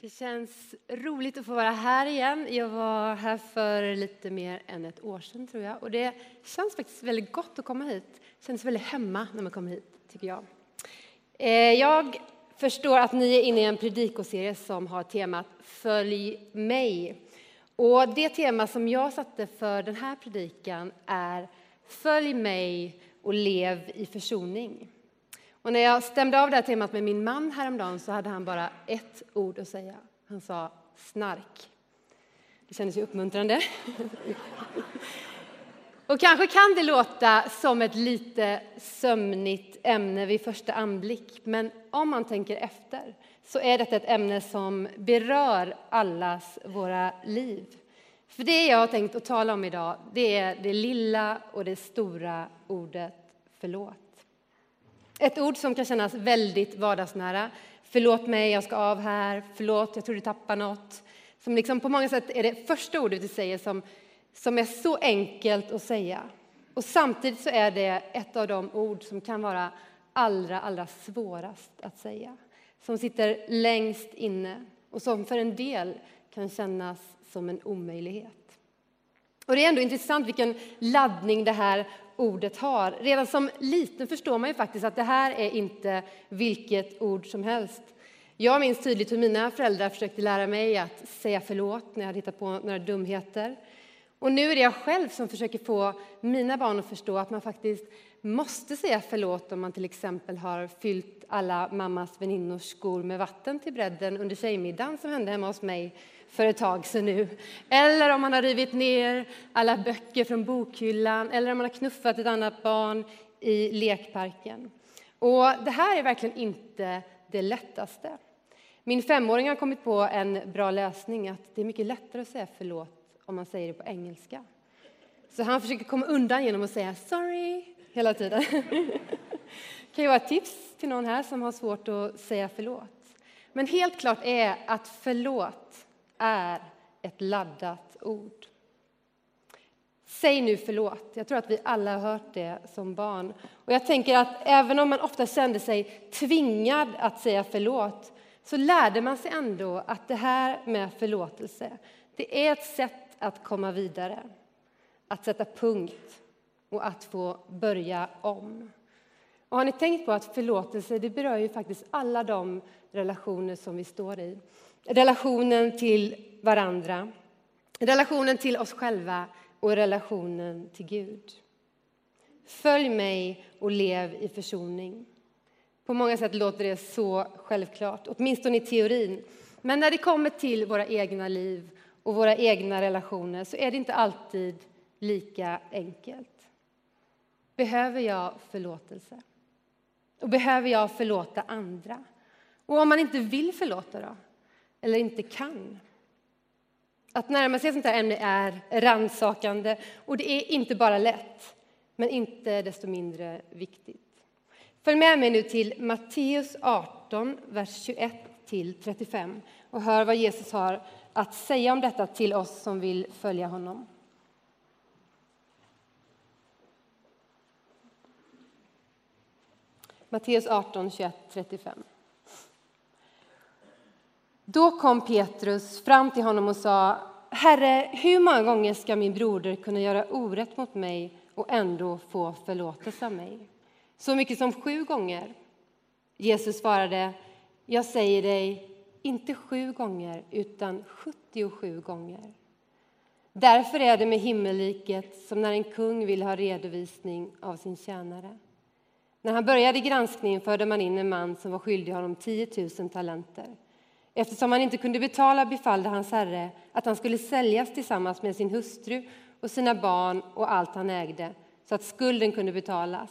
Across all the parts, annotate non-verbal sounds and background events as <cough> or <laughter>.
Det känns roligt att få vara här igen. Jag var här för lite mer än ett år sedan tror jag. Och det känns faktiskt väldigt gott att komma hit. Det känns väldigt hemma när man kommer hit, tycker jag. Eh, jag förstår att ni är inne i en predikoserie som har temat Följ mig. Och det tema som jag satte för den här predikan är Följ mig och lev i försoning. Och när jag stämde av det här temat med min man häromdagen så hade han bara ett ord att säga. Han sa snark. Det kändes ju uppmuntrande. <laughs> Och kanske kan det låta som ett lite sömnigt ämne vid första anblick, men om man tänker efter så är detta ett ämne som berör allas våra liv. För det jag har tänkt att tala om idag, det är det lilla och det stora ordet förlåt. Ett ord som kan kännas väldigt vardagsnära. Förlåt mig, jag ska av här. Förlåt, jag tror du tappar något. Som liksom på många sätt är det första ordet du säger som, som är så enkelt att säga. Och samtidigt så är det ett av de ord som kan vara allra, allra svårast att säga. Som sitter längst inne och som för en del kan kännas som en omöjlighet. Och det är ändå intressant vilken laddning det här ordet har. Redan som liten förstår man ju faktiskt att det här är inte vilket ord som helst. Jag minns tydligt hur mina föräldrar försökte lära mig att säga förlåt när jag hade hittat på några dumheter. Och nu är det jag själv som försöker få mina barn att förstå att man faktiskt måste säga förlåt om man till exempel har fyllt alla mammas väninnors skor med vatten till bredden under tjejmiddagen som hände hemma hos mig för ett tag sedan nu. Eller om man har rivit ner alla böcker från bokhyllan eller om man har knuffat ett annat barn i lekparken. Och det här är verkligen inte det lättaste. Min femåring har kommit på en bra lösning, att det är mycket lättare att säga förlåt om man säger det på engelska. Så han försöker komma undan genom att säga sorry hela tiden. Det <laughs> kan ju vara ett tips till någon här som har svårt att säga förlåt. Men helt klart är att förlåt är ett laddat ord. Säg nu förlåt. Jag tror att vi alla har hört det som barn. Och jag tänker att även om man ofta kände sig tvingad att säga förlåt så lärde man sig ändå att det här med förlåtelse, det är ett sätt att komma vidare, att sätta punkt och att få börja om. Och har ni tänkt på att förlåtelse det berör ju faktiskt alla de relationer som vi står i? Relationen till varandra, relationen till oss själva och relationen till Gud. Följ mig och lev i försoning. På många sätt låter det så självklart, åtminstone i teorin. Men när det kommer till våra egna liv och våra egna relationer så är det inte alltid lika enkelt. Behöver jag förlåtelse? Och behöver jag förlåta andra? Och om man inte vill förlåta då? Eller inte kan? Att närma sig ett sånt här ämne är rannsakande och det är inte bara lätt, men inte desto mindre viktigt. Följ med mig nu till Matteus 18, vers 21 till 35 och hör vad Jesus har att säga om detta till oss som vill följa honom. Matteus 18, 21, 35. Då kom Petrus fram till honom och sa Herre, hur många gånger ska min broder kunna göra orätt mot mig och ändå få förlåtelse av mig? Så mycket som sju gånger. Jesus svarade Jag säger dig, inte sju gånger, utan 77 gånger. Därför är det med himmelriket som när en kung vill ha redovisning av sin tjänare. När han började granskningen förde man in en man som var skyldig honom 10 000 talenter. Eftersom han inte kunde betala befallde hans herre att han skulle säljas tillsammans med sin hustru och sina barn och allt han ägde så att skulden kunde betalas.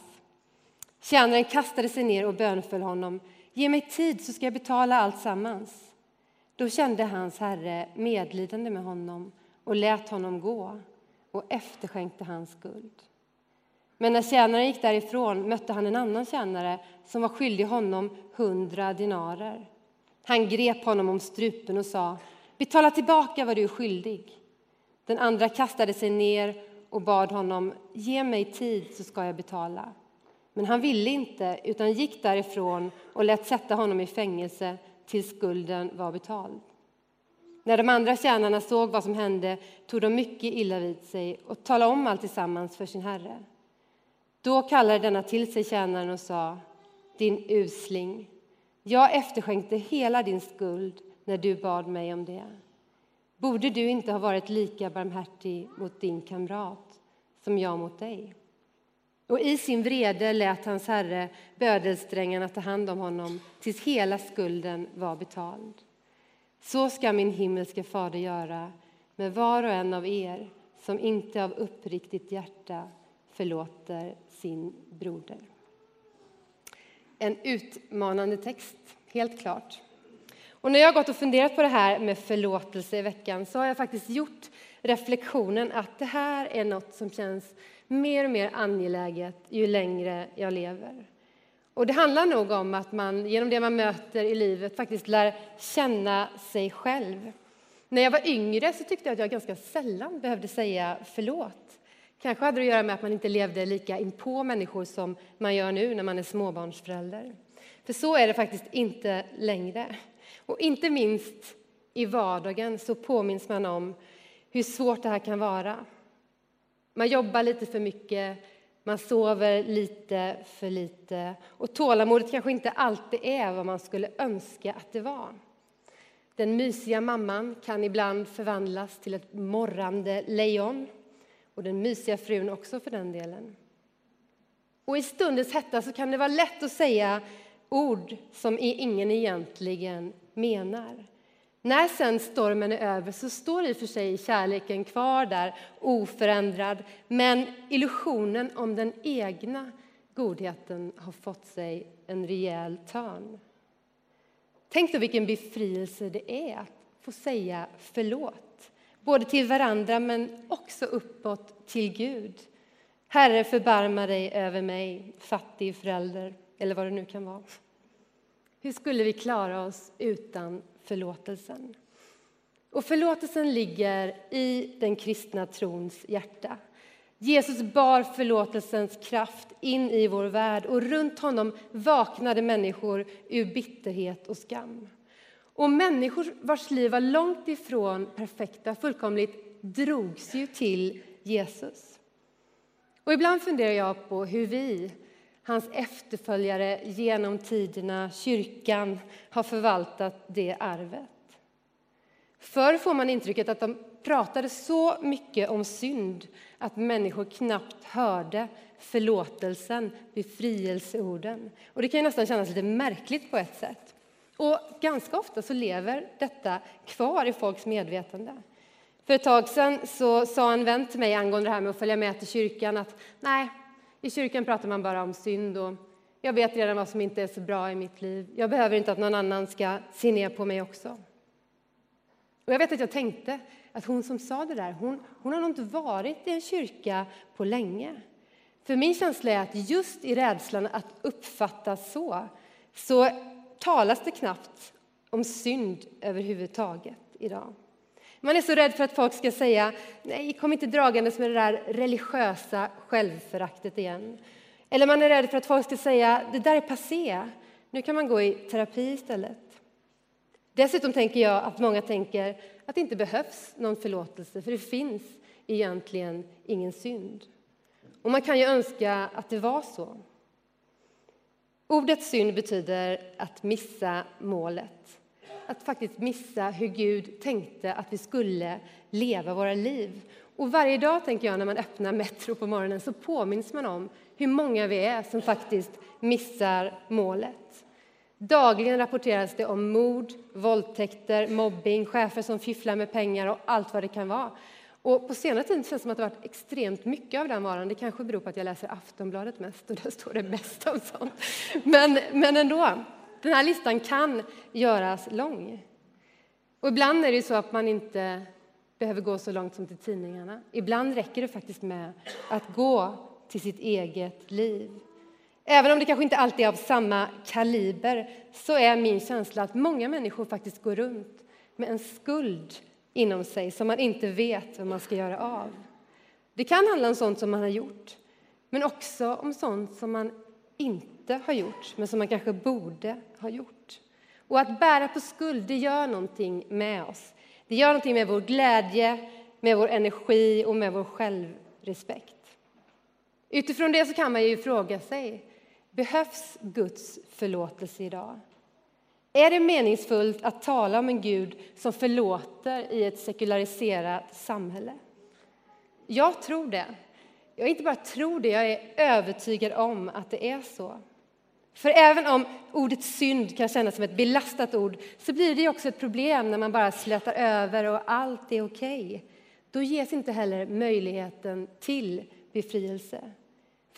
Tjänaren kastade sig ner och bönföll honom. Ge mig tid så ska jag betala allt sammans. Då kände hans herre medlidande med honom och lät honom gå och efterskänkte hans skuld. Men när tjänaren gick därifrån mötte han en annan tjänare som var skyldig honom hundra dinarer. Han grep honom om strupen och sa betala tillbaka vad du är skyldig. Den andra kastade sig ner och bad honom ge mig tid så ska jag betala. Men han ville inte, utan gick därifrån och lät sätta honom i fängelse tills skulden var betald. När de andra tjänarna såg vad som hände tog de mycket illa vid sig och talade om allt tillsammans för sin herre. Då kallade denna till sig tjänaren och sa, din usling, jag efterskänkte hela din skuld när du bad mig om det. Borde du inte ha varit lika barmhärtig mot din kamrat som jag mot dig? Och i sin vrede lät hans herre bödelsträngarna ta hand om honom tills hela skulden var betald. Så ska min himmelske fader göra med var och en av er som inte av uppriktigt hjärta förlåter sin broder. En utmanande text, helt klart. Och när jag har gått och funderat på det här med förlåtelse i veckan så har jag faktiskt gjort reflektionen att det här är något som känns mer och mer angeläget ju längre jag lever. Och det handlar nog om att man genom det man möter i livet faktiskt lär känna sig själv. När jag var yngre så tyckte jag att jag ganska sällan behövde säga förlåt. Kanske hade det att göra med att man inte levde lika inpå människor som man gör nu när man är småbarnsförälder. För så är det faktiskt inte längre. Och inte minst i vardagen så påminns man om hur svårt det här kan vara. Man jobbar lite för mycket, man sover lite för lite och tålamodet kanske inte alltid är vad man skulle önska att det var. Den mysiga mamman kan ibland förvandlas till ett morrande lejon och den mysiga frun också för den delen. Och i stundens hetta så kan det vara lätt att säga ord som ingen egentligen menar. När sen stormen är över så står i och för sig kärleken kvar där oförändrad men illusionen om den egna godheten har fått sig en rejäl törn. Tänk då vilken befrielse det är att få säga förlåt både till varandra men också uppåt till Gud. Herre, förbarma dig över mig, fattig förälder eller vad det nu kan vara. Hur skulle vi klara oss utan förlåtelsen? Och förlåtelsen ligger i den kristna trons hjärta. Jesus bar förlåtelsens kraft in i vår värld och runt honom vaknade människor ur bitterhet och skam. Och människor vars liv var långt ifrån perfekta, fullkomligt, drogs ju till Jesus. Och ibland funderar jag på hur vi hans efterföljare genom tiderna, kyrkan, har förvaltat det arvet. Förr får man intrycket att de pratade så mycket om synd att människor knappt hörde förlåtelsen, befrielseorden. Och det kan nästan kännas lite märkligt på ett sätt. Och ganska ofta så lever detta kvar i folks medvetande. För ett tag sedan så sa en vän till mig angående det här med att följa med till kyrkan att nej, i kyrkan pratar man bara om synd och jag vet redan vad som inte är så bra i mitt liv. Jag behöver inte att någon annan ska se ner på mig också. Och jag vet att jag tänkte att hon som sa det där, hon, hon har nog inte varit i en kyrka på länge. För min känsla är att just i rädslan att uppfattas så, så talas det knappt om synd överhuvudtaget idag. Man är så rädd för att folk ska säga nej, kom inte dragandes med det där religiösa självföraktet igen. Eller man är rädd för att folk ska säga det där är passé, nu kan man gå i terapi istället. Dessutom tänker jag att många tänker att det inte behövs någon förlåtelse för det finns egentligen ingen synd. Och man kan ju önska att det var så. Ordet synd betyder att missa målet att faktiskt missa hur Gud tänkte att vi skulle leva våra liv. Och varje dag tänker jag när man öppnar Metro på morgonen så påminns man om hur många vi är som faktiskt missar målet. Dagligen rapporteras det om mord, våldtäkter, mobbing, chefer som fifflar med pengar och allt vad det kan vara. Och på senare tid känns det som att det varit extremt mycket av den varan. Det kanske beror på att jag läser Aftonbladet mest och där står det mest om sånt. Men, men ändå. Den här listan kan göras lång. Och ibland är det så att man inte behöver gå så långt som till tidningarna. Ibland räcker det faktiskt med att gå till sitt eget liv. Även om det kanske inte alltid är av samma kaliber så är min känsla att många människor faktiskt går runt med en skuld inom sig som man inte vet vad man ska göra av. Det kan handla om sånt som man har gjort, men också om sånt som man inte har gjort, men som man kanske borde ha gjort. Och att bära på skuld, det gör någonting med oss. Det gör någonting med vår glädje, med vår energi och med vår självrespekt. Utifrån det så kan man ju fråga sig, behövs Guds förlåtelse idag? Är det meningsfullt att tala om en Gud som förlåter i ett sekulariserat samhälle? Jag tror det. Jag inte bara tror det, jag är övertygad om att det är så. För även om ordet synd kan kännas som ett belastat ord så blir det också ett problem när man bara slätar över och allt är okej. Okay. Då ges inte heller möjligheten till befrielse.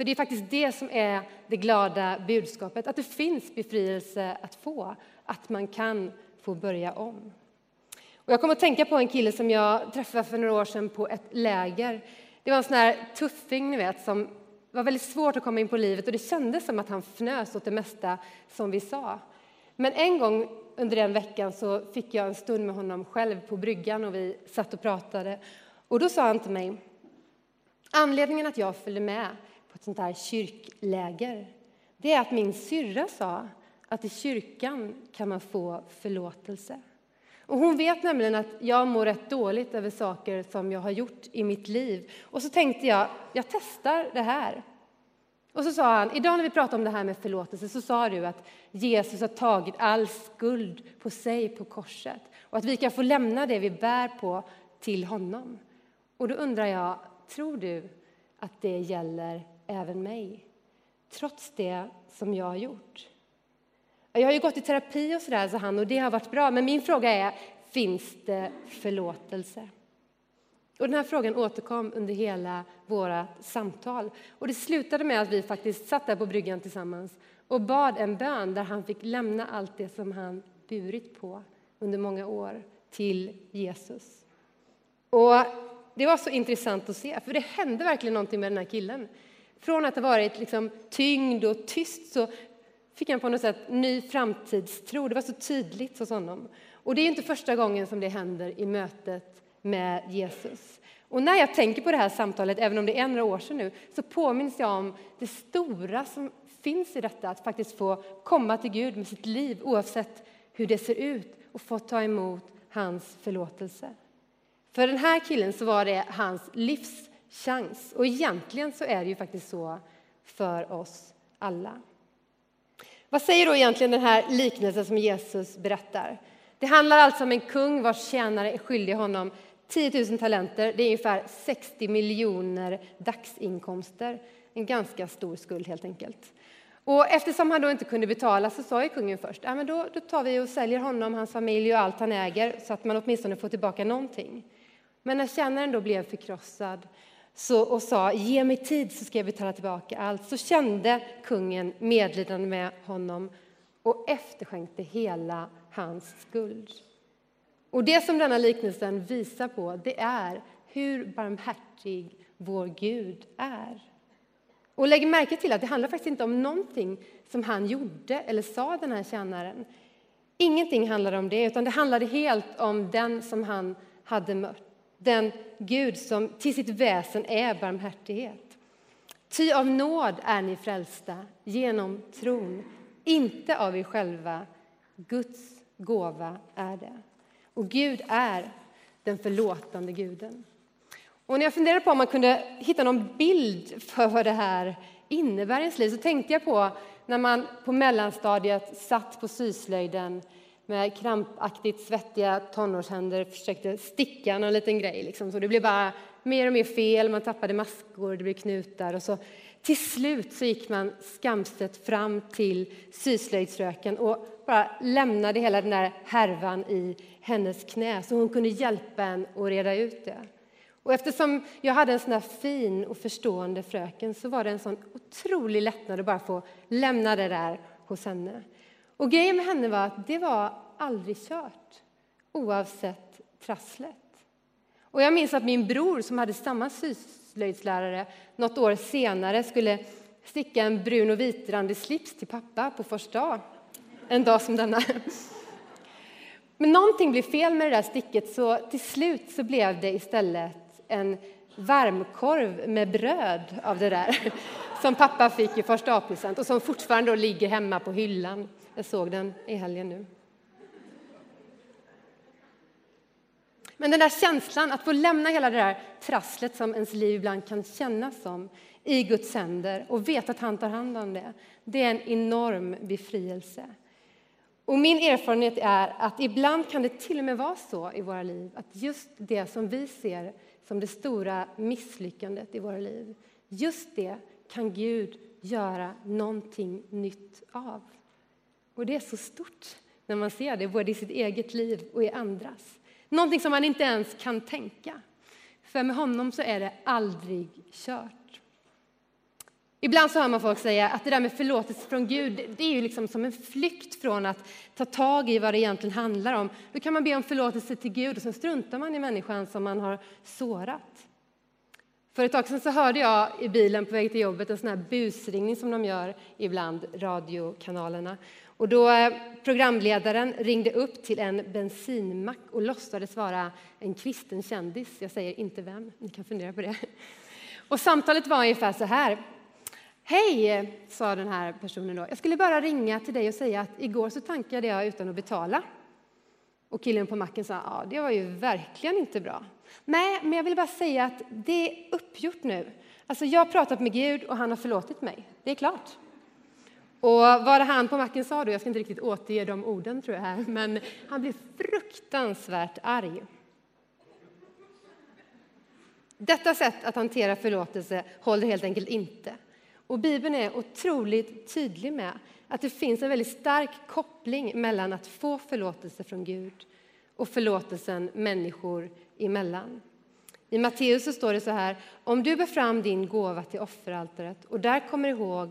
För det är faktiskt det som är det glada budskapet, att det finns befrielse att få, att man kan få börja om. Och jag kommer att tänka på en kille som jag träffade för några år sedan på ett läger. Det var en sån här tuffing, ni vet, som var väldigt svårt att komma in på livet och det kändes som att han fnös åt det mesta som vi sa. Men en gång under den veckan så fick jag en stund med honom själv på bryggan och vi satt och pratade. Och då sa han till mig, anledningen att jag följde med på ett sånt här kyrkläger, det är att min syrra sa att i kyrkan kan man få förlåtelse. Och hon vet nämligen att jag mår rätt dåligt över saker som jag har gjort i mitt liv. Och så tänkte jag, jag testar det här. Och så sa han, idag när vi pratade om det här med förlåtelse så sa du att Jesus har tagit all skuld på sig på korset och att vi kan få lämna det vi bär på till honom. Och då undrar jag, tror du att det gäller även mig? Trots det som jag har gjort? Jag har ju gått i terapi och sådär, sa han, och det har varit bra. Men min fråga är, finns det förlåtelse? Och den här frågan återkom under hela våra samtal. Och det slutade med att vi faktiskt satt där på bryggan tillsammans och bad en bön där han fick lämna allt det som han burit på under många år till Jesus. Och det var så intressant att se, för det hände verkligen någonting med den här killen. Från att ha varit liksom tyngd och tyst så fick han på något sätt ny framtidstro. Det var så tydligt hos honom. Och det är inte första gången som det händer i mötet med Jesus. Och när jag tänker på det här samtalet, även om det är några år sedan nu, så påminns jag om det stora som finns i detta, att faktiskt få komma till Gud med sitt liv oavsett hur det ser ut och få ta emot hans förlåtelse. För den här killen så var det hans livschans och egentligen så är det ju faktiskt så för oss alla. Vad säger då egentligen den här liknelsen som Jesus berättar? Det handlar alltså om en kung vars tjänare är skyldig honom 10 000 talenter. Det är ungefär 60 miljoner dagsinkomster. En ganska stor skuld, helt enkelt. Och eftersom han då inte kunde betala så sa ju kungen först ja, men då, då tar vi och säljer honom, hans familj och allt han äger så att man åtminstone får tillbaka någonting. Men när tjänaren då blev förkrossad så, och sa ge mig tid så ska jag betala tillbaka allt så kände kungen medlidande med honom och efterskänkte hela hans skuld. Och Det som denna liknelsen visar på det är hur barmhärtig vår Gud är. Och Lägg märke till att det handlar faktiskt inte om någonting som han gjorde eller sa, den här tjänaren. Ingenting handlade om det, utan det handlade helt om den som han hade mött den Gud som till sitt väsen är barmhärtighet. Ty av nåd är ni frälsta genom tron, inte av er själva. Guds gåva är det. Och Gud är den förlåtande guden. Och när jag funderade på om man kunde hitta någon bild för vad det här innebär i ens liv så tänkte jag på när man på mellanstadiet satt på syslöjden med krampaktigt svettiga tonårshänder försökte sticka någon liten grej. Liksom. Så det blev bara mer och mer fel, man tappade maskor, det blev knutar. Och så till slut så gick man skamset fram till syslöjdsröken och bara lämnade hela den där härvan i hennes knä så hon kunde hjälpa en att reda ut det. Och eftersom jag hade en sån där fin och förstående fröken så var det en sån otrolig lättnad att bara få lämna det där hos henne. Och grejen med henne var att det var aldrig kört, oavsett trasslet. Och jag minns att min bror, som hade samma syslöjdslärare, något år senare skulle sticka en brun och vitrandig slips till pappa på första dag, en dag som denna. Men någonting blev fel med det där sticket, så till slut så blev det istället en varmkorv med bröd av det där som pappa fick i första A-present och som fortfarande ligger hemma på hyllan. Jag såg den i helgen nu. Men den där känslan att få lämna hela det där trasslet som ens liv ibland kan kännas som i Guds händer och veta att han tar hand om det, det är en enorm befrielse. Och min erfarenhet är att ibland kan det till och med vara så i våra liv att just det som vi ser som det stora misslyckandet i våra liv, just det kan Gud göra någonting nytt av. Och det är så stort när man ser det, både i sitt eget liv och i andras. Någonting som man inte ens kan tänka. För med honom så är det aldrig kört. Ibland så hör man folk säga att det där med förlåtelse från Gud, det är ju liksom som en flykt från att ta tag i vad det egentligen handlar om. Då kan man be om förlåtelse till Gud och så struntar man i människan som man har sårat. För ett tag sedan så hörde jag i bilen på väg till jobbet en sån här busringning som de gör ibland, radiokanalerna. Och då eh, programledaren ringde upp till en bensinmack och låtsades vara en kristen kändis. Jag säger inte vem, ni kan fundera på det. Och samtalet var ungefär så här. Hej, sa den här personen då. Jag skulle bara ringa till dig och säga att igår så tankade jag utan att betala. Och killen på macken sa, ja, det var ju verkligen inte bra. Nej, men jag vill bara säga att det är uppgjort nu. Alltså, jag har pratat med Gud och han har förlåtit mig. Det är klart. Och vad han på macken sa då, jag ska inte riktigt återge de orden tror jag här, men han blev fruktansvärt arg. Detta sätt att hantera förlåtelse håller helt enkelt inte. Och Bibeln är otroligt tydlig med att det finns en väldigt stark koppling mellan att få förlåtelse från Gud och förlåtelsen människor emellan. I Matteus så står det så här, om du bär fram din gåva till offeraltaret och där kommer ihåg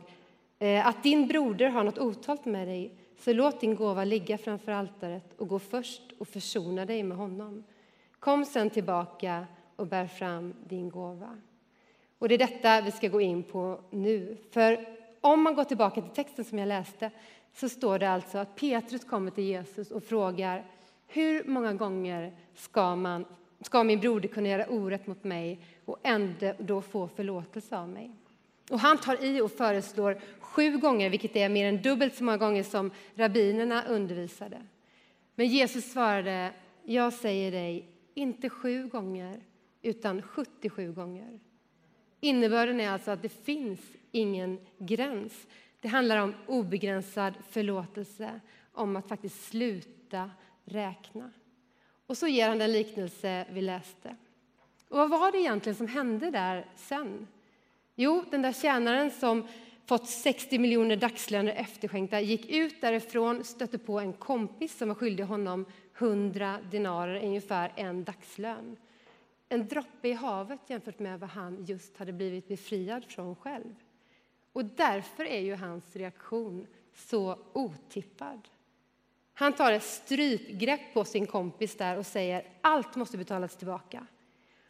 Eh, att din broder har något otalt med dig, så låt din gåva ligga framför altaret och gå först och försona dig med honom. Kom sen tillbaka och bär fram din gåva. Och det är detta vi ska gå in på nu. För om man går tillbaka till texten som jag läste så står det alltså att Petrus kommer till Jesus och frågar hur många gånger ska, man, ska min broder kunna göra orätt mot mig och ändå få förlåtelse av mig? Och han tar i och föreslår sju gånger, vilket är mer än dubbelt så många gånger som rabbinerna undervisade. Men Jesus svarade, jag säger dig, inte sju gånger, utan 77 gånger. Innebörden är alltså att det finns ingen gräns. Det handlar om obegränsad förlåtelse, om att faktiskt sluta räkna. Och så ger han den liknelse vi läste. Och vad var det egentligen som hände där sen? Jo, den där tjänaren som fått 60 miljoner dagslöner efterskänkta gick ut därifrån, stötte på en kompis som var skyldig honom 100 dinarer, ungefär en dagslön en droppe i havet jämfört med vad han just hade blivit befriad från själv. Och därför är ju hans reaktion så otippad. Han tar ett strypgrepp på sin kompis där och säger allt måste betalas tillbaka.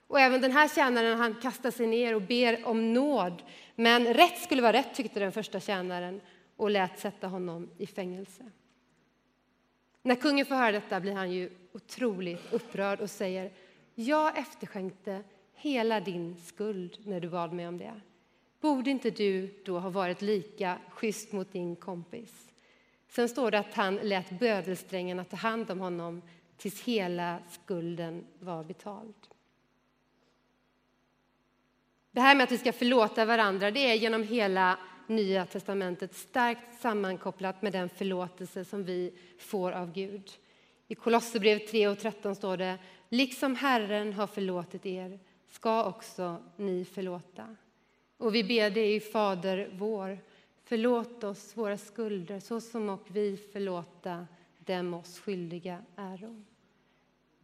Och även den här tjänaren han kastar sig ner och ber om nåd. Men rätt skulle vara rätt, tyckte den första tjänaren och lät sätta honom i fängelse. När kungen får höra detta blir han ju otroligt upprörd och säger jag efterskänkte hela din skuld när du bad mig om det. Borde inte du då ha varit lika schysst mot din kompis? Sen står det att han lät bödelsträngarna ta hand om honom tills hela skulden var betald. Det här med att vi ska förlåta varandra det är genom hela Nya testamentet starkt sammankopplat med den förlåtelse som vi får av Gud. I Kolosserbrevet 3 och 13 står det Liksom Herren har förlåtit er ska också ni förlåta. Och vi ber det i Fader vår. Förlåt oss våra skulder så som och vi förlåta dem oss skyldiga äro.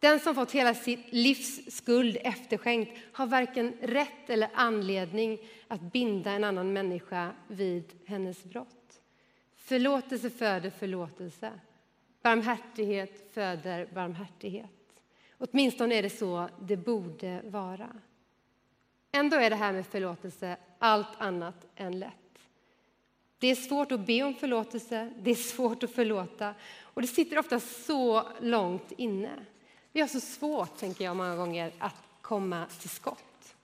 Den som fått hela sitt livs skuld efterskänkt har varken rätt eller anledning att binda en annan människa vid hennes brott. Förlåtelse föder förlåtelse. Barmhärtighet föder barmhärtighet. Åtminstone är det så det borde vara. Ändå är det här med förlåtelse allt annat än lätt. Det är svårt att be om förlåtelse, det är svårt att förlåta och det sitter ofta så långt inne. Vi har så svårt, tänker jag många gånger, att komma till skott.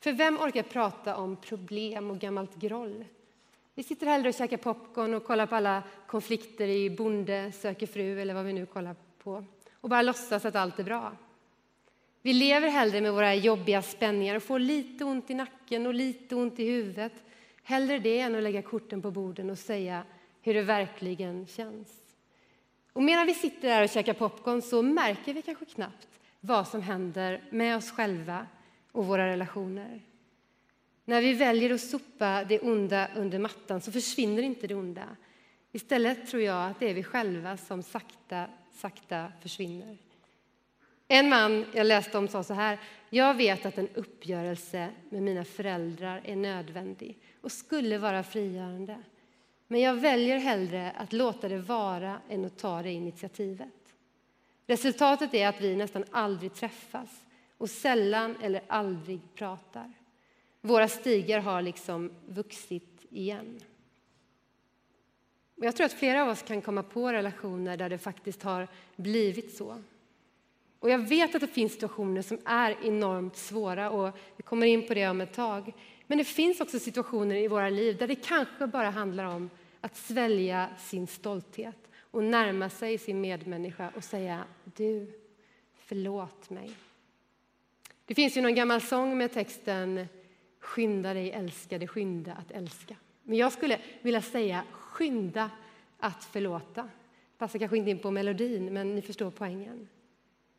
För vem orkar prata om problem och gammalt groll? Vi sitter hellre och käkar popcorn och kollar på alla konflikter i Bonde söker fru eller vad vi nu kollar på och bara låtsas att allt är bra. Vi lever hellre med våra jobbiga spänningar och får lite ont i nacken och lite ont i huvudet. Hellre det än att lägga korten på borden och säga hur det verkligen känns. Och medan vi sitter där och käkar popcorn så märker vi kanske knappt vad som händer med oss själva och våra relationer. När vi väljer att sopa det onda under mattan så försvinner inte det onda. Istället tror jag att det är vi själva som sakta, sakta försvinner. En man jag läste om sa så här. Jag vet att en uppgörelse med mina föräldrar är nödvändig och skulle vara frigörande. Men jag väljer hellre att låta det vara än att ta det initiativet. Resultatet är att vi nästan aldrig träffas och sällan eller aldrig pratar. Våra stigar har liksom vuxit igen. Jag tror att flera av oss kan komma på relationer där det faktiskt har blivit så. Och jag vet att det finns situationer som är enormt svåra och vi kommer in på det om ett tag. Men det finns också situationer i våra liv där det kanske bara handlar om att svälja sin stolthet och närma sig sin medmänniska och säga du, förlåt mig. Det finns ju någon gammal sång med texten Skynda dig älskade, skynda att älska. Men jag skulle vilja säga skynda att förlåta. Passar kanske inte in på melodin, men ni förstår poängen.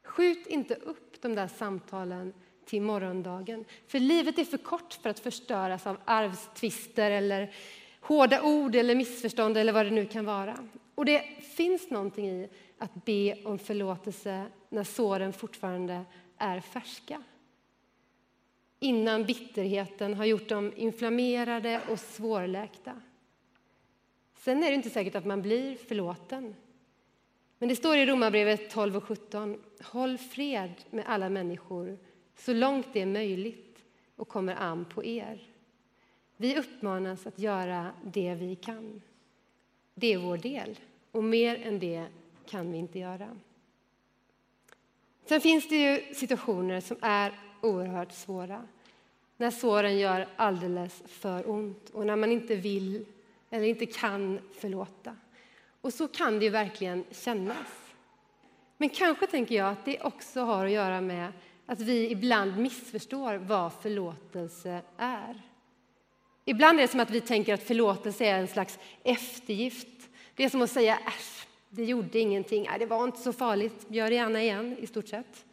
Skjut inte upp de där samtalen till morgondagen. För livet är för kort för att förstöras av arvstvister eller hårda ord eller missförstånd eller vad det nu kan vara. Och det finns någonting i att be om förlåtelse när såren fortfarande är färska. Innan bitterheten har gjort dem inflammerade och svårläkta. Sen är det inte säkert att man blir förlåten. Men det står i Romarbrevet 12 och 17. Håll fred med alla människor så långt det är möjligt och kommer an på er. Vi uppmanas att göra det vi kan. Det är vår del, och mer än det kan vi inte göra. Sen finns det ju situationer som är oerhört svåra. När såren gör alldeles för ont och när man inte vill eller inte kan förlåta. Och så kan det ju verkligen kännas. Men kanske tänker jag att det också har att göra med att vi ibland missförstår vad förlåtelse är. Ibland är det som att vi tänker att förlåtelse är en slags eftergift. Det är som att säga äsch, det gjorde ingenting, det var inte så farligt, gör det gärna igen i stort sett.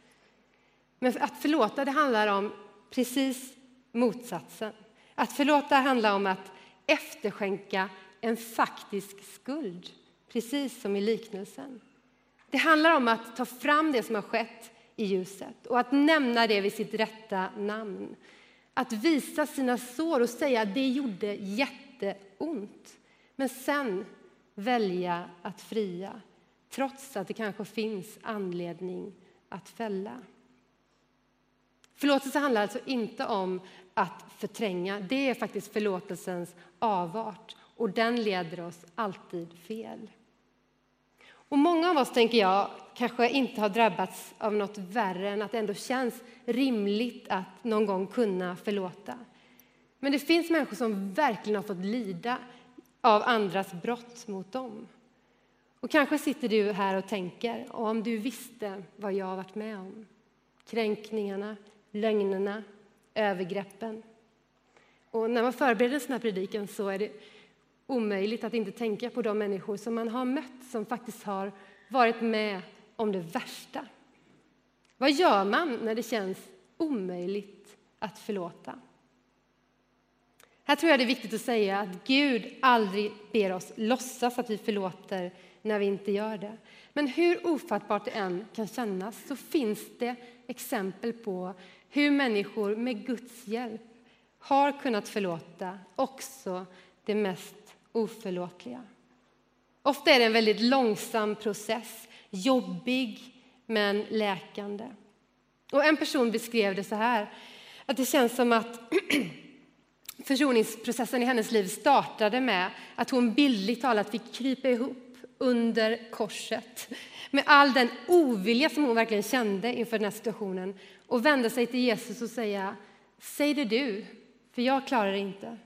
Men att förlåta det handlar om precis motsatsen. Att förlåta handlar om att efterskänka en faktisk skuld, precis som i liknelsen. Det handlar om att ta fram det som har skett i ljuset och att nämna det vid sitt rätta namn. Att visa sina sår och säga att det gjorde jätteont. Men sen välja att fria, trots att det kanske finns anledning att fälla. Förlåtelse handlar alltså inte om att förtränga. Det är faktiskt förlåtelsens avart och den leder oss alltid fel. Och många av oss, tänker jag, kanske inte har drabbats av något värre än att det ändå känns rimligt att någon gång kunna förlåta. Men det finns människor som verkligen har fått lida av andras brott mot dem. Och kanske sitter du här och tänker, om du visste vad jag har varit med om. Kränkningarna, lögnerna, övergreppen. Och när man förbereder en sån här predikan så är det omöjligt att inte tänka på de människor som man har mött som faktiskt har varit med om det värsta. Vad gör man när det känns omöjligt att förlåta? Här tror jag det är viktigt att säga att Gud aldrig ber oss låtsas att vi förlåter när vi inte gör det. Men hur ofattbart det än kan kännas så finns det exempel på hur människor med Guds hjälp har kunnat förlåta också det mest oförlåtliga. Ofta är det en väldigt långsam process, jobbig men läkande. Och en person beskrev det så här, att det känns som att <clears throat> försoningsprocessen i hennes liv startade med att hon bildligt talat fick krypa ihop under korset med all den ovilja som hon verkligen kände inför den här situationen och vända sig till Jesus och säga Säg det du, för jag klarar det inte.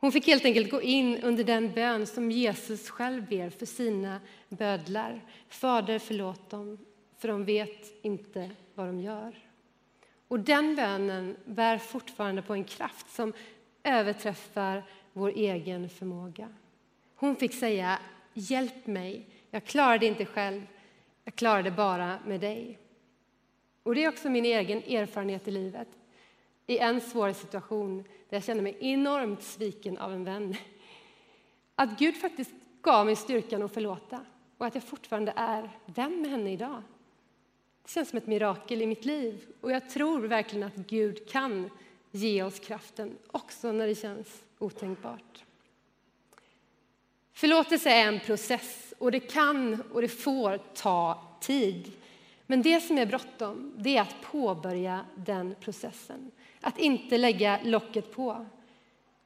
Hon fick helt enkelt gå in under den bön som Jesus själv ber för sina bödlar. Fader, förlåt dem, för de vet inte vad de gör. Och den bönen bär fortfarande på en kraft som överträffar vår egen förmåga. Hon fick säga Hjälp mig, jag klarar det inte själv, jag klarar det bara med dig. Och Det är också min egen erfarenhet i livet. I en svår situation där jag kände mig enormt sviken av en vän. Att Gud faktiskt gav mig styrkan att förlåta och att jag fortfarande är vän med henne idag. Det känns som ett mirakel i mitt liv och jag tror verkligen att Gud kan ge oss kraften också när det känns otänkbart. Förlåtelse är en process och det kan och det får ta tid. Men det som är bråttom det är att påbörja den processen, att inte lägga locket på.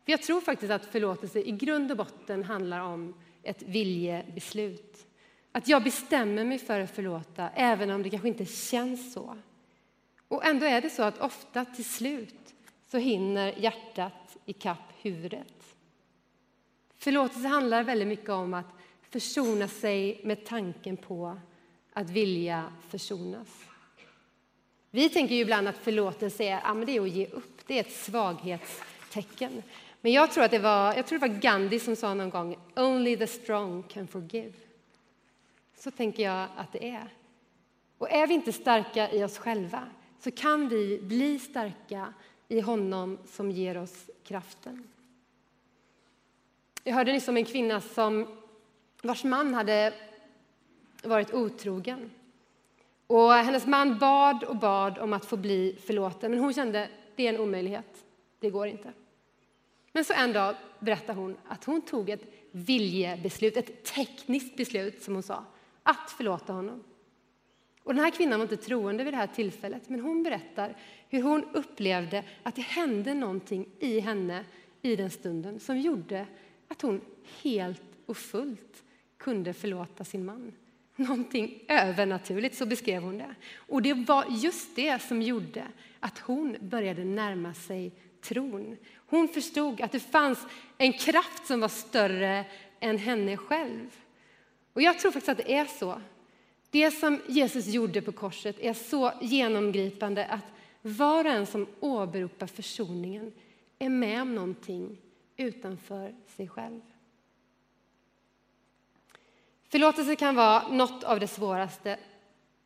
För jag tror faktiskt att förlåtelse i grund och botten handlar om ett viljebeslut. Att jag bestämmer mig för att förlåta, även om det kanske inte känns så. Och ändå är det så att ofta till slut så hinner hjärtat ikapp huvudet. Förlåtelse handlar väldigt mycket om att försona sig med tanken på att vilja försonas. Vi tänker ju ibland att förlåtelse är, ja, men det är att ge upp, det är ett svaghetstecken. Men jag tror att det var, jag tror det var Gandhi som sa någon gång, only the strong can forgive. Så tänker jag att det är. Och är vi inte starka i oss själva så kan vi bli starka i honom som ger oss kraften. Jag hörde nyss om en kvinna som, vars man hade varit otrogen. Och hennes man bad och bad om att få bli förlåten, men hon kände det är en omöjlighet. Det går inte. Men så en dag berättar hon att hon tog ett viljebeslut, ett tekniskt beslut som hon sa, att förlåta honom. Och den här kvinnan var inte troende vid det här tillfället, men hon berättar hur hon upplevde att det hände någonting i henne i den stunden som gjorde att hon helt och fullt kunde förlåta sin man. Någonting övernaturligt, så beskrev hon det. Och det var just det som gjorde att hon började närma sig tron. Hon förstod att det fanns en kraft som var större än henne själv. Och jag tror faktiskt att det är så. Det som Jesus gjorde på korset är så genomgripande att var och en som åberopar försoningen är med om någonting utanför sig själv. Förlåtelse kan vara något av det svåraste,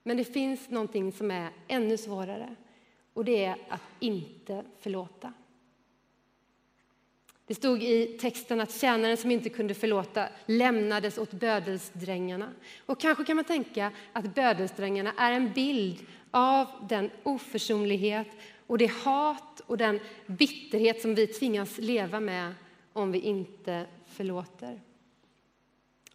men det finns någonting som är ännu svårare och det är att inte förlåta. Det stod i texten att tjänaren som inte kunde förlåta lämnades åt bödelsdrängarna. Och kanske kan man tänka att bödelsdrängarna är en bild av den oförsonlighet och det hat och den bitterhet som vi tvingas leva med om vi inte förlåter.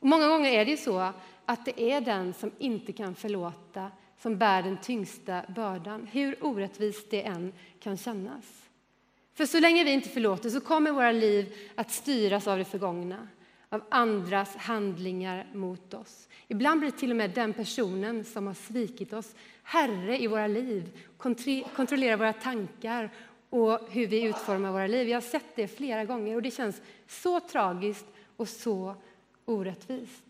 Och många gånger är det så att det är den som inte kan förlåta som bär den tyngsta bördan, hur orättvist det än kan kännas. För så länge vi inte förlåter så kommer våra liv att styras av det förgångna, av andras handlingar mot oss. Ibland blir det till och med den personen som har svikit oss herre i våra liv, kontrollerar våra tankar och hur vi utformar våra liv. Jag har sett det flera gånger och det känns så tragiskt och så orättvist.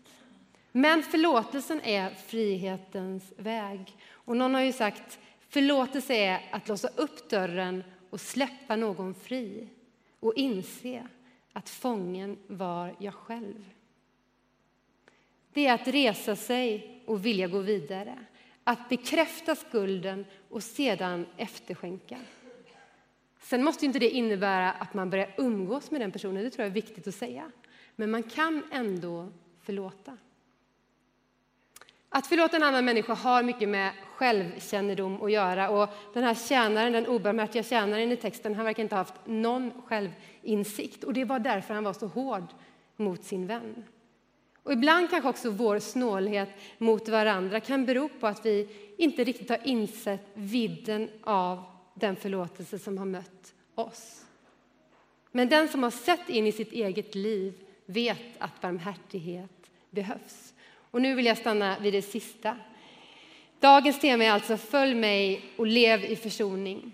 Men förlåtelsen är frihetens väg. Och någon har ju sagt förlåtelse är att låsa upp dörren och släppa någon fri och inse att fången var jag själv. Det är att resa sig och vilja gå vidare, att bekräfta skulden och sedan efterskänka. Sen måste inte det innebära att man börjar umgås med den personen, det tror jag är viktigt att säga. Men man kan ändå förlåta. Att förlåta en annan människa har mycket med självkännedom att göra. Och den här tjänaren, den obarmhärtiga tjänaren i texten, han verkar inte ha haft någon självinsikt. Och det var därför han var så hård mot sin vän. Och ibland kanske också vår snålhet mot varandra kan bero på att vi inte riktigt har insett vidden av den förlåtelse som har mött oss. Men den som har sett in i sitt eget liv vet att barmhärtighet behövs. Och nu vill jag stanna vid det sista. Dagens tema är alltså Följ mig och lev i försoning.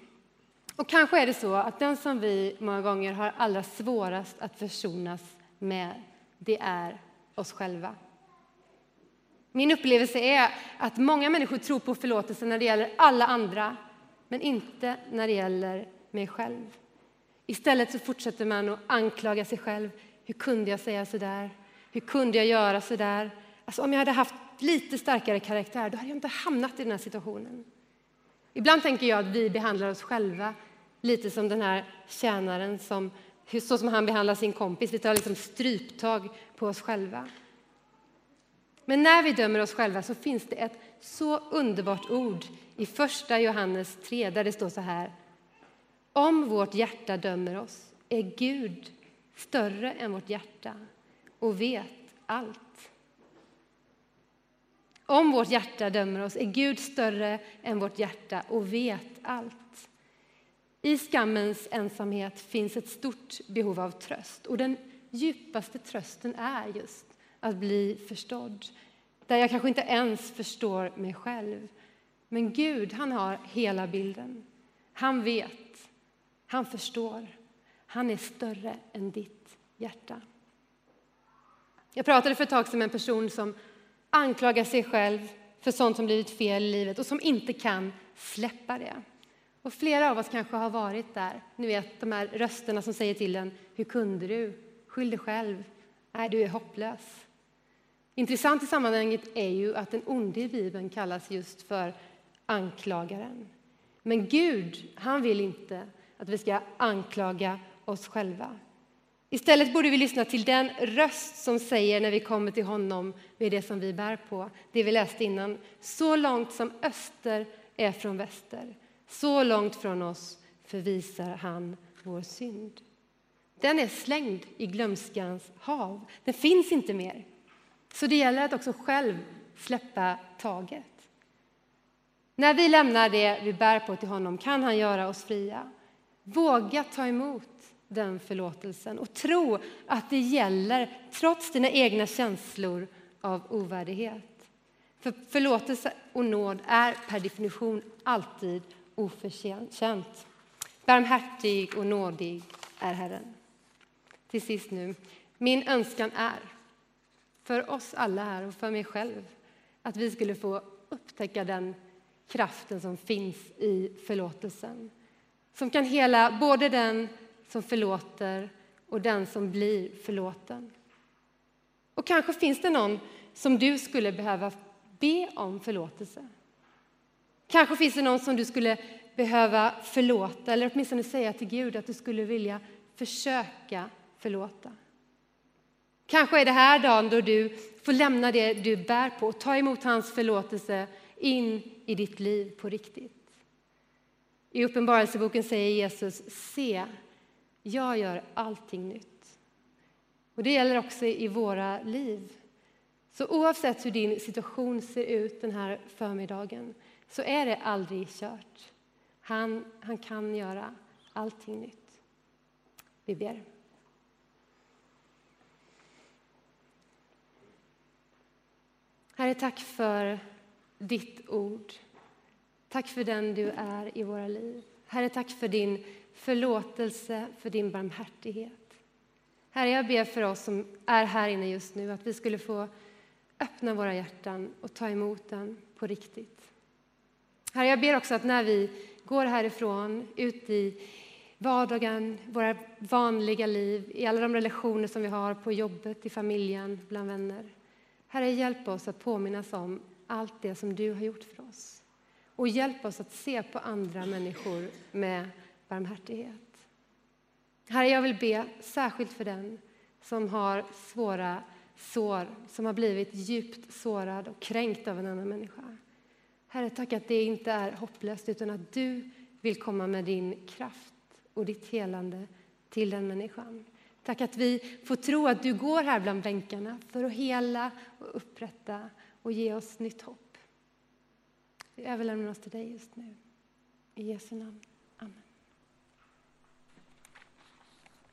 Och kanske är det så att den som vi många gånger har allra svårast att försonas med, det är oss själva. Min upplevelse är att många människor tror på förlåtelse när det gäller alla andra, men inte när det gäller mig själv. Istället så fortsätter man att anklaga sig själv. Hur kunde jag säga så där? Hur kunde jag göra så där? Alltså, om jag hade haft lite starkare karaktär, då hade jag inte hamnat i den här situationen. Ibland tänker jag att vi behandlar oss själva lite som den här tjänaren som, så som han behandlar sin kompis. Vi tar liksom stryptag på oss själva. Men när vi dömer oss själva så finns det ett så underbart ord i första Johannes 3 där det står så här. Om vårt hjärta dömer oss är Gud större än vårt hjärta och vet allt. Om vårt hjärta dömer oss är Gud större än vårt hjärta och vet allt. I skammens ensamhet finns ett stort behov av tröst och den djupaste trösten är just att bli förstådd. Där jag kanske inte ens förstår mig själv. Men Gud, han har hela bilden. Han vet, han förstår. Han är större än ditt hjärta. Jag pratade för ett tag sedan med en person som anklagar sig själv för sånt som blivit fel i livet och som inte kan släppa det. Och flera av oss kanske har varit där. Ni vet de här rösterna som säger till en, hur kunde du? Skyll dig själv. Nej, du är hopplös. Intressant i sammanhanget är ju att den onde i Bibeln kallas just för anklagaren. Men Gud, han vill inte att vi ska anklaga oss själva. Istället borde vi lyssna till den röst som säger när vi kommer till honom med det som vi bär på, det vi läste innan. Så långt som öster är från väster, så långt från oss förvisar han vår synd. Den är slängd i glömskans hav. Den finns inte mer. Så det gäller att också själv släppa taget. När vi lämnar det vi bär på till honom kan han göra oss fria. Våga ta emot den förlåtelsen och tro att det gäller trots dina egna känslor av ovärdighet. För förlåtelse och nåd är per definition alltid oförtjänt. Barmhärtig och nådig är Herren. Till sist nu, min önskan är för oss alla här och för mig själv att vi skulle få upptäcka den kraften som finns i förlåtelsen. Som kan hela både den som förlåter och den som blir förlåten. Och kanske finns det någon som du skulle behöva be om förlåtelse. Kanske finns det någon som du skulle behöva förlåta eller åtminstone säga till Gud att du skulle vilja försöka förlåta. Kanske är det här dagen då du får lämna det du bär på och ta emot hans förlåtelse in i ditt liv på riktigt. I Uppenbarelseboken säger Jesus, se, jag gör allting nytt. Och Det gäller också i våra liv. Så oavsett hur din situation ser ut den här förmiddagen så är det aldrig kört. Han, han kan göra allting nytt. Vi ber. Herre, tack för ditt ord. Tack för den du är i våra liv. Herre, tack för din förlåtelse, för din barmhärtighet. Herre, jag ber för oss som är här inne just nu att vi skulle få öppna våra hjärtan och ta emot den på riktigt. Herre, jag ber också att när vi går härifrån, ut i vardagen, våra vanliga liv, i alla de relationer som vi har på jobbet, i familjen, bland vänner. Herre, hjälp oss att påminnas om allt det som du har gjort för oss. Och hjälp oss att se på andra människor med barmhärtighet. Herre, jag vill be särskilt för den som har svåra sår, som har blivit djupt sårad och kränkt av en annan människa. Herre, tack att det inte är hopplöst utan att du vill komma med din kraft och ditt helande till den människan. Tack att vi får tro att du går här bland bänkarna för att hela och upprätta och ge oss nytt hopp. Vi överlämnar oss till dig just nu. I Jesu namn.